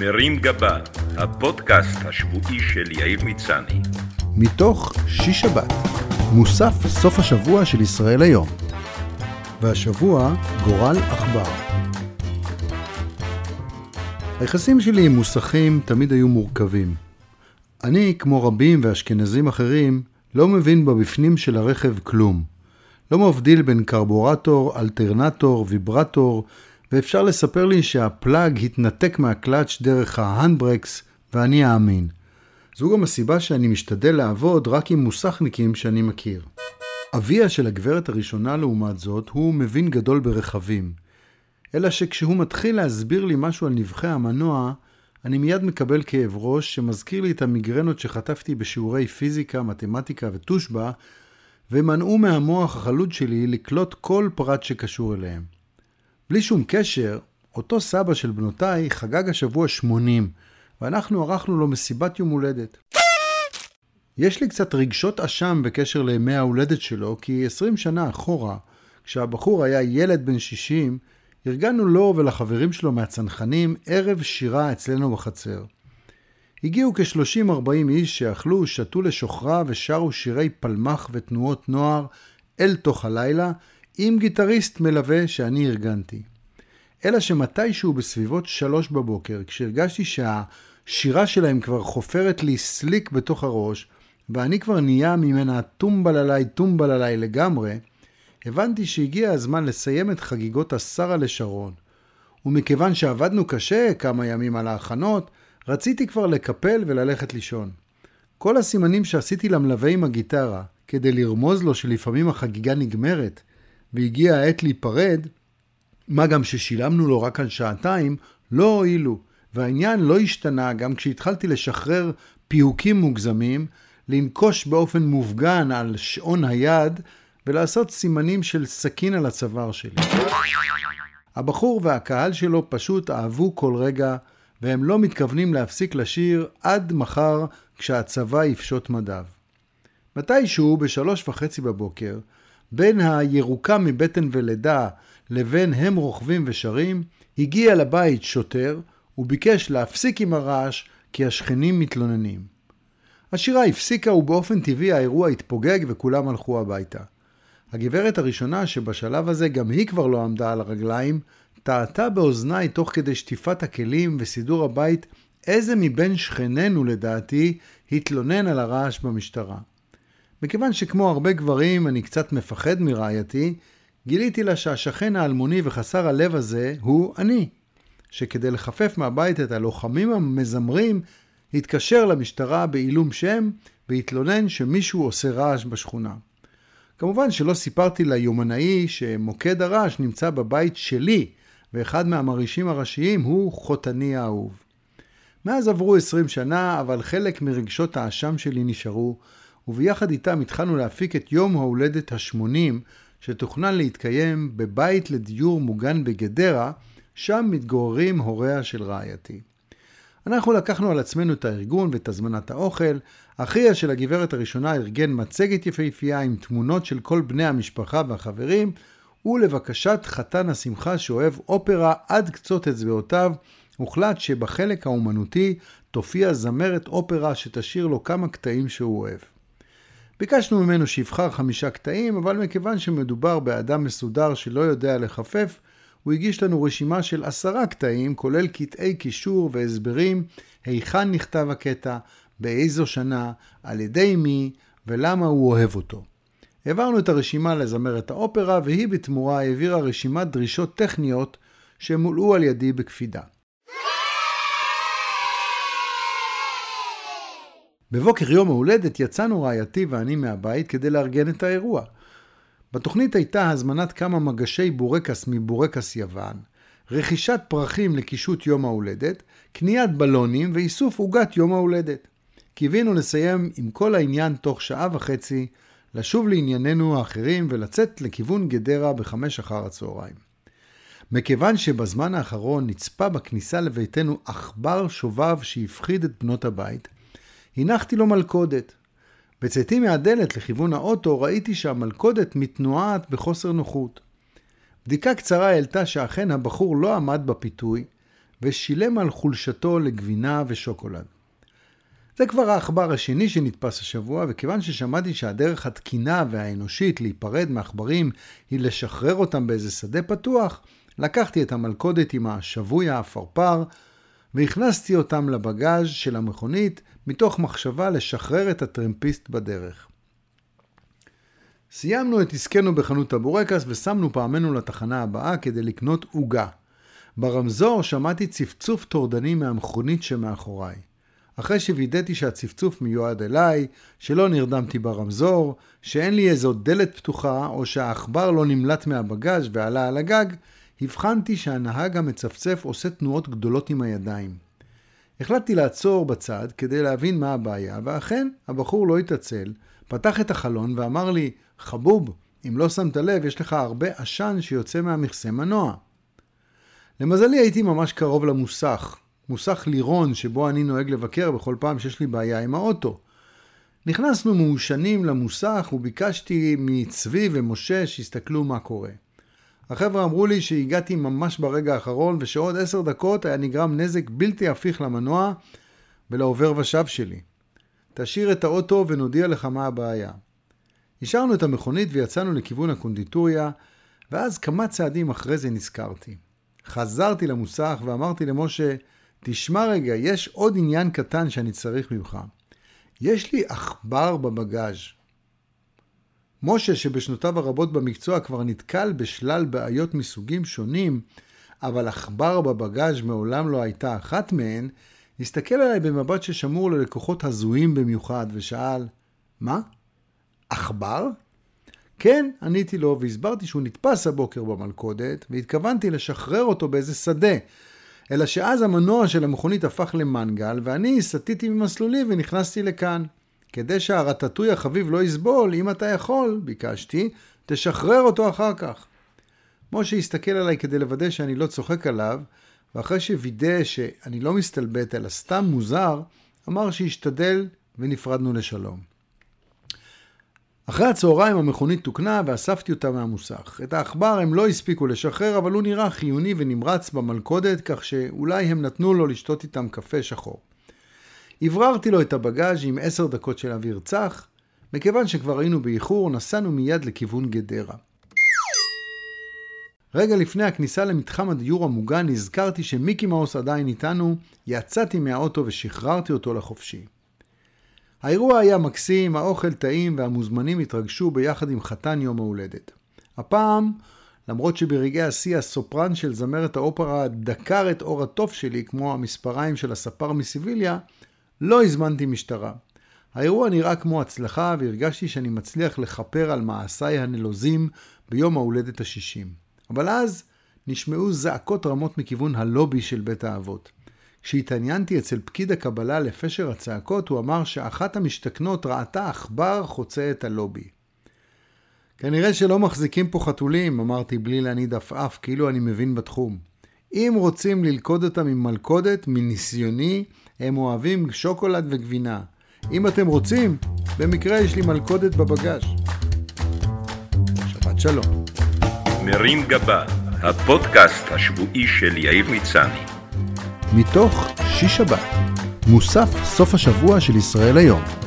מרים גבה, הפודקאסט השבועי של יאיר מצני. מתוך שיש שבת, מוסף סוף השבוע של ישראל היום. והשבוע, גורל עכבר. היחסים שלי עם מוסכים תמיד היו מורכבים. אני, כמו רבים ואשכנזים אחרים, לא מבין בבפנים של הרכב כלום. לא מבדיל בין קרבורטור, אלטרנטור, ויברטור, ואפשר לספר לי שהפלאג התנתק מהקלאץ' דרך ההנדברקס, ואני אאמין. זו גם הסיבה שאני משתדל לעבוד רק עם מוסכניקים שאני מכיר. אביה של הגברת הראשונה לעומת זאת, הוא מבין גדול ברכבים. אלא שכשהוא מתחיל להסביר לי משהו על נבחי המנוע, אני מיד מקבל כאב ראש שמזכיר לי את המיגרנות שחטפתי בשיעורי פיזיקה, מתמטיקה ותושבע, ומנעו מהמוח החלוד שלי לקלוט כל פרט שקשור אליהם. בלי שום קשר, אותו סבא של בנותיי חגג השבוע 80, ואנחנו ערכנו לו מסיבת יום הולדת. יש לי קצת רגשות אשם בקשר לימי ההולדת שלו, כי 20 שנה אחורה, כשהבחור היה ילד בן 60, ארגנו לו ולחברים שלו מהצנחנים ערב שירה אצלנו בחצר. הגיעו כ-30-40 איש שאכלו, שתו לשוכרה ושרו שירי פלמח ותנועות נוער אל תוך הלילה, עם גיטריסט מלווה שאני ארגנתי. אלא שמתישהו בסביבות שלוש בבוקר, כשהרגשתי שהשירה שלהם כבר חופרת לי סליק בתוך הראש, ואני כבר נהיה ממנה טומבללי טומבללי לגמרי, הבנתי שהגיע הזמן לסיים את חגיגות השרה לשרון. ומכיוון שעבדנו קשה כמה ימים על ההכנות, רציתי כבר לקפל וללכת לישון. כל הסימנים שעשיתי למלווה עם הגיטרה, כדי לרמוז לו שלפעמים החגיגה נגמרת, והגיעה העת להיפרד, מה גם ששילמנו לו רק על שעתיים, לא הועילו, והעניין לא השתנה גם כשהתחלתי לשחרר פיהוקים מוגזמים, לנקוש באופן מופגן על שעון היד ולעשות סימנים של סכין על הצוואר שלי. הבחור והקהל שלו פשוט אהבו כל רגע, והם לא מתכוונים להפסיק לשיר עד מחר כשהצבא יפשוט מדיו. מתישהו בשלוש וחצי בבוקר, בין הירוקה מבטן ולידה לבין הם רוכבים ושרים, הגיע לבית שוטר וביקש להפסיק עם הרעש כי השכנים מתלוננים. השירה הפסיקה ובאופן טבעי האירוע התפוגג וכולם הלכו הביתה. הגברת הראשונה שבשלב הזה גם היא כבר לא עמדה על הרגליים, טעתה באוזניי תוך כדי שטיפת הכלים וסידור הבית איזה מבין שכנינו לדעתי התלונן על הרעש במשטרה. מכיוון שכמו הרבה גברים אני קצת מפחד מרעייתי, גיליתי לה שהשכן האלמוני וחסר הלב הזה הוא אני, שכדי לחפף מהבית את הלוחמים המזמרים, התקשר למשטרה בעילום שם והתלונן שמישהו עושה רעש בשכונה. כמובן שלא סיפרתי ליומנאי שמוקד הרעש נמצא בבית שלי, ואחד מהמרעישים הראשיים הוא חותני האהוב. מאז עברו 20 שנה, אבל חלק מרגשות האשם שלי נשארו, וביחד איתם התחלנו להפיק את יום ההולדת ה-80, שתוכנן להתקיים בבית לדיור מוגן בגדרה, שם מתגוררים הוריה של רעייתי. אנחנו לקחנו על עצמנו את הארגון ואת הזמנת האוכל. אחיה של הגברת הראשונה ארגן מצגת יפהפייה עם תמונות של כל בני המשפחה והחברים, ולבקשת חתן השמחה שאוהב אופרה עד קצות אצבעותיו, הוחלט שבחלק האומנותי תופיע זמרת אופרה שתשאיר לו כמה קטעים שהוא אוהב. ביקשנו ממנו שיבחר חמישה קטעים, אבל מכיוון שמדובר באדם מסודר שלא יודע לחפף, הוא הגיש לנו רשימה של עשרה קטעים, כולל קטעי קישור והסברים היכן נכתב הקטע, באיזו שנה, על ידי מי ולמה הוא אוהב אותו. העברנו את הרשימה לזמרת האופרה, והיא בתמורה העבירה רשימת דרישות טכניות שמולאו על ידי בקפידה. בבוקר יום ההולדת יצאנו רעייתי ואני מהבית כדי לארגן את האירוע. בתוכנית הייתה הזמנת כמה מגשי בורקס מבורקס יוון, רכישת פרחים לקישוט יום ההולדת, קניית בלונים ואיסוף עוגת יום ההולדת. קיווינו לסיים עם כל העניין תוך שעה וחצי, לשוב לענייננו האחרים ולצאת לכיוון גדרה בחמש אחר הצהריים. מכיוון שבזמן האחרון נצפה בכניסה לביתנו עכבר שובב שהפחיד את בנות הבית, הנחתי לו מלכודת. בצאתי מהדלת לכיוון האוטו ראיתי שהמלכודת מתנועת בחוסר נוחות. בדיקה קצרה העלתה שאכן הבחור לא עמד בפיתוי, ושילם על חולשתו לגבינה ושוקולד. זה כבר העכבר השני שנתפס השבוע, וכיוון ששמעתי שהדרך התקינה והאנושית להיפרד מעכברים היא לשחרר אותם באיזה שדה פתוח, לקחתי את המלכודת עם השבוי האפרפר, והכנסתי אותם לבגאז' של המכונית, מתוך מחשבה לשחרר את הטרמפיסט בדרך. סיימנו את עסקנו בחנות הבורקס ושמנו פעמנו לתחנה הבאה כדי לקנות עוגה. ברמזור שמעתי צפצוף טורדני מהמכונית שמאחוריי. אחרי שווידאתי שהצפצוף מיועד אליי, שלא נרדמתי ברמזור, שאין לי איזו דלת פתוחה, או שהעכבר לא נמלט מהבגאז' ועלה על הגג, הבחנתי שהנהג המצפצף עושה תנועות גדולות עם הידיים. החלטתי לעצור בצד כדי להבין מה הבעיה, ואכן, הבחור לא התעצל, פתח את החלון ואמר לי, חבוב, אם לא שמת לב, יש לך הרבה עשן שיוצא מהמכסה מנוע. למזלי הייתי ממש קרוב למוסך, מוסך לירון שבו אני נוהג לבקר בכל פעם שיש לי בעיה עם האוטו. נכנסנו מעושנים למוסך וביקשתי מצבי ומשה שיסתכלו מה קורה. החבר'ה אמרו לי שהגעתי ממש ברגע האחרון ושעוד עשר דקות היה נגרם נזק בלתי הפיך למנוע ולעובר ושב שלי. תשאיר את האוטו ונודיע לך מה הבעיה. השארנו את המכונית ויצאנו לכיוון הקונדיטוריה, ואז כמה צעדים אחרי זה נזכרתי. חזרתי למוסך ואמרתי למשה, תשמע רגע, יש עוד עניין קטן שאני צריך ממך. יש לי עכבר בבגאז'. משה, שבשנותיו הרבות במקצוע כבר נתקל בשלל בעיות מסוגים שונים, אבל עכבר בבגאז' מעולם לא הייתה אחת מהן, הסתכל עליי במבט ששמור ללקוחות הזויים במיוחד, ושאל, מה? עכבר? כן, עניתי לו, והסברתי שהוא נתפס הבוקר במלכודת, והתכוונתי לשחרר אותו באיזה שדה. אלא שאז המנוע של המכונית הפך למנגל, ואני סטיתי ממסלולי ונכנסתי לכאן. כדי שהרטטוי החביב לא יסבול, אם אתה יכול, ביקשתי, תשחרר אותו אחר כך. משה הסתכל עליי כדי לוודא שאני לא צוחק עליו, ואחרי שווידא שאני לא מסתלבט אלא סתם מוזר, אמר שישתדל ונפרדנו לשלום. אחרי הצהריים המכונית תוקנה ואספתי אותה מהמוסך. את העכבר הם לא הספיקו לשחרר, אבל הוא נראה חיוני ונמרץ במלכודת, כך שאולי הם נתנו לו לשתות איתם קפה שחור. הבררתי לו את הבגאז' עם עשר דקות של אוויר צח. מכיוון שכבר היינו באיחור, נסענו מיד לכיוון גדרה. רגע לפני הכניסה למתחם הדיור המוגן נזכרתי שמיקי מאוס עדיין איתנו, יצאתי מהאוטו ושחררתי אותו לחופשי. האירוע היה מקסים, האוכל טעים והמוזמנים התרגשו ביחד עם חתן יום ההולדת. הפעם, למרות שברגעי השיא הסופרן של זמרת האופרה דקר את אור התוף שלי כמו המספריים של הספר מסיביליה, לא הזמנתי משטרה. האירוע נראה כמו הצלחה והרגשתי שאני מצליח לכפר על מעשיי הנלוזים ביום ההולדת השישים. אבל אז נשמעו זעקות רמות מכיוון הלובי של בית האבות. כשהתעניינתי אצל פקיד הקבלה לפשר הצעקות, הוא אמר שאחת המשתכנות ראתה עכבר חוצה את הלובי. כנראה שלא מחזיקים פה חתולים, אמרתי בלי להניד עפעף, כאילו אני מבין בתחום. אם רוצים ללכוד אותם עם מלכודת, מניסיוני, הם אוהבים שוקולד וגבינה. אם אתם רוצים, במקרה יש לי מלכודת בבגאז'. שבת שלום. מרים גבה, הפודקאסט השבועי של יאיר מצני. מתוך שיש שבת, מוסף סוף השבוע של ישראל היום.